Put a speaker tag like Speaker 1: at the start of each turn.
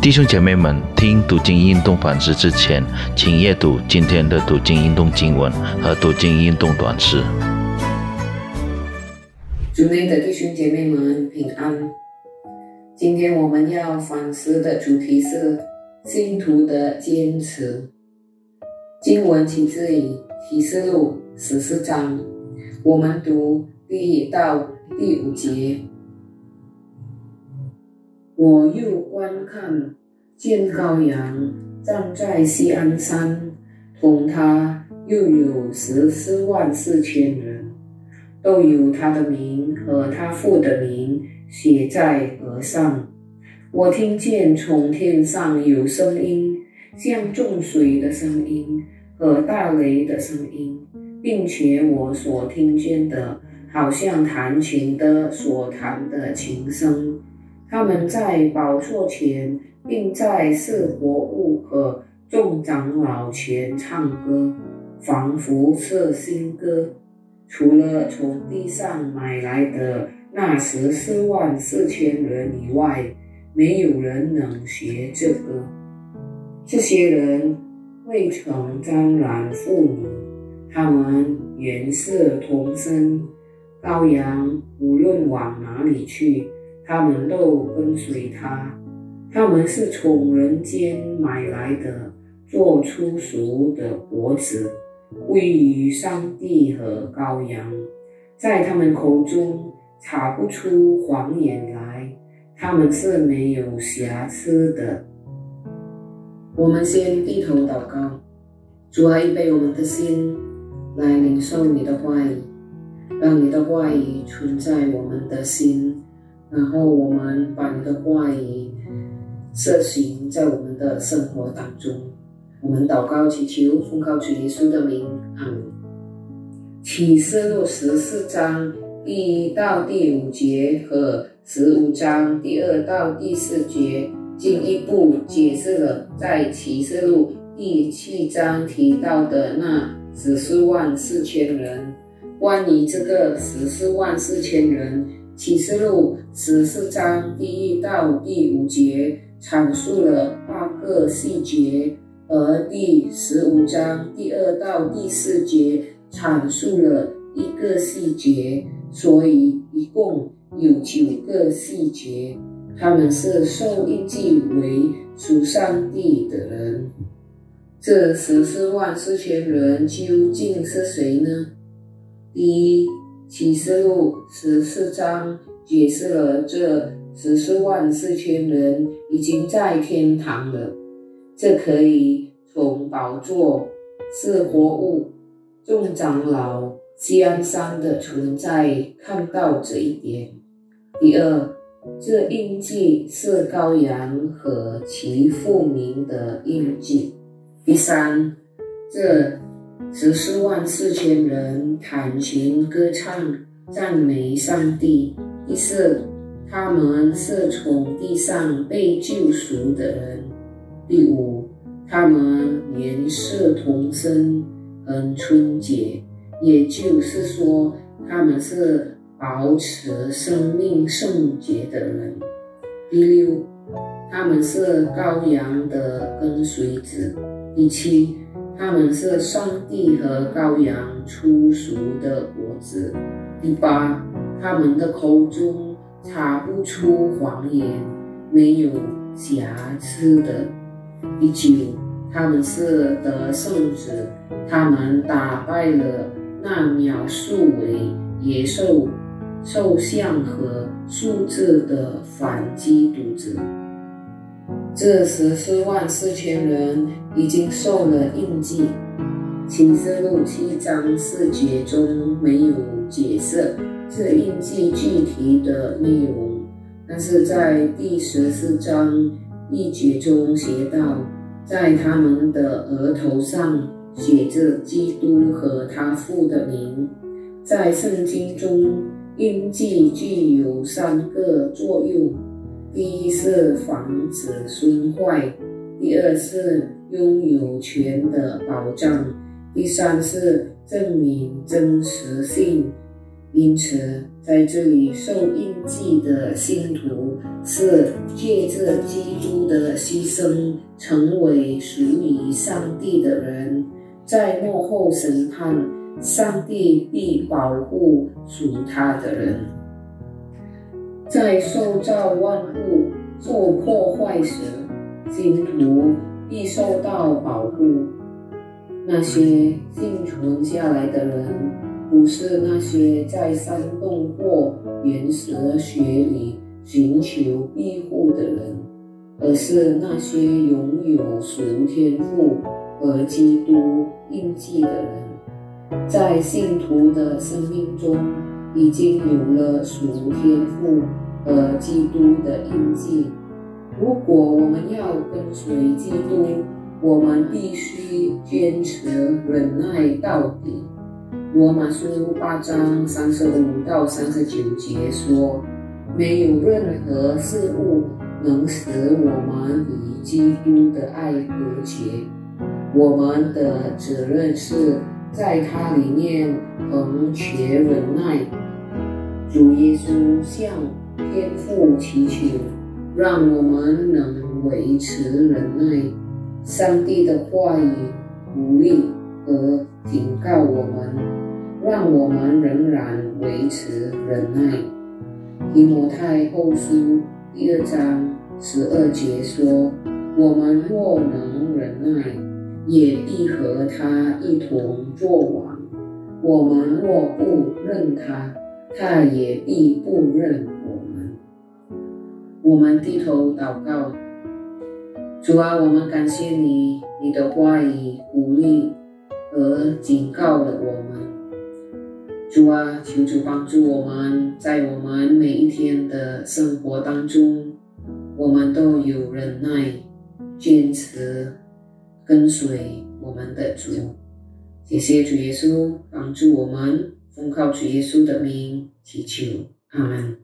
Speaker 1: 弟兄姐妹们，听读经运动反思之前，请阅读今天的读经运动经文和读经运动短诗。
Speaker 2: 主内的弟兄姐妹们平安。今天我们要反思的主题是信徒的坚持。经文起自于启示录十四章，我们读第一到第五节。我又观看，见羔羊站在西安山，同他又有十四万四千人，都有他的名和他父的名写在额上。我听见从天上有声音，像众水的声音和大雷的声音，并且我所听见的，好像弹琴的所弹的琴声。他们在宝座前，并在四活物和众长老前唱歌，仿佛是新歌。除了从地上买来的那十四万四千人以外，没有人能学这歌。这些人未曾沾染妇女，他们原是同生。羔羊无论往哪里去。他们都跟随他，他们是从人间买来的，做出熟的果子，归于上帝和羔羊，在他们口中查不出谎言来，他们是没有瑕疵的。我们先低头祷告，主啊，预备我们的心来领受你的话语，让你的话语存在我们的心。然后我们把你的话语实行在我们的生活当中。我们祷告祈求，奉靠主耶稣的名，阿门。启示录十四章第一到第五节和十五章第二到第四节进一步解释了在启示录第七章提到的那十四万四千人。关于这个十四万四千人。启示录十四章第一到第五节阐述了八个细节，而第十五章第二到第四节阐述了一个细节，所以一共有九个细节。他们是受印记为属上帝的人。这十四万四千人究竟是谁呢？第一。启示录十四章解释了这十四万四千人已经在天堂了。这可以从宝座、是活物、众长老、西安山的存在看到这一点。第二，这印记是羔羊和其父名的印记。第三，这。十四万四千人弹琴歌唱，赞美上帝。第四，他们是从地上被救赎的人。第五，他们原是同生，很纯洁，也就是说，他们是保持生命圣洁的人。第六，他们是羔羊的跟随者。第七。他们是上帝和羔羊出熟的果子。第八，他们的口中查不出谎言，没有瑕疵的。第九，他们是得胜者，他们打败了那描述为野兽、兽像和数字的反基督者。这十四万四千人已经受了印记，启示录七章四节中没有解释这印记具体的内容，但是在第十四章一节中写道，在他们的额头上写着基督和他父的名。在圣经中，印记具有三个作用。第一是防止损坏，第二是拥有权的保障，第三是证明真实性。因此，在这里受印记的信徒是借着基督的牺牲，成为属于上帝的人。在幕后审判，上帝必保护属他的人。在受造万物受破坏时，信徒必受到保护。那些幸存下来的人。不是那些在山洞或岩石穴里寻求庇护的人，而是那些拥有神天赋和基督印记的人。在信徒的生命中，已经有了属天赋和基督的印记。如果我们要跟随基督，我们必须坚持忍耐到底。罗马书八章三十五到三十九节说：“没有任何事物能使我们与基督的爱隔绝。我们的责任是在它里面恒且忍耐。主耶稣向天父祈求，让我们能维持忍耐。上帝的话语鼓励和警告我们。”让我们仍然维持忍耐。提摩太后书第二章十二节说：“我们若能忍耐，也必和他一同作王；我们若不认他，他也必不认我们。”我们低头祷告，主啊，我们感谢你，你的话语鼓励和警告了我们。主啊，求主帮助我们，在我们每一天的生活当中，我们都有忍耐、坚持、跟随我们的主。谢谢主耶稣帮助我们，奉靠主耶稣的名祈求，阿门。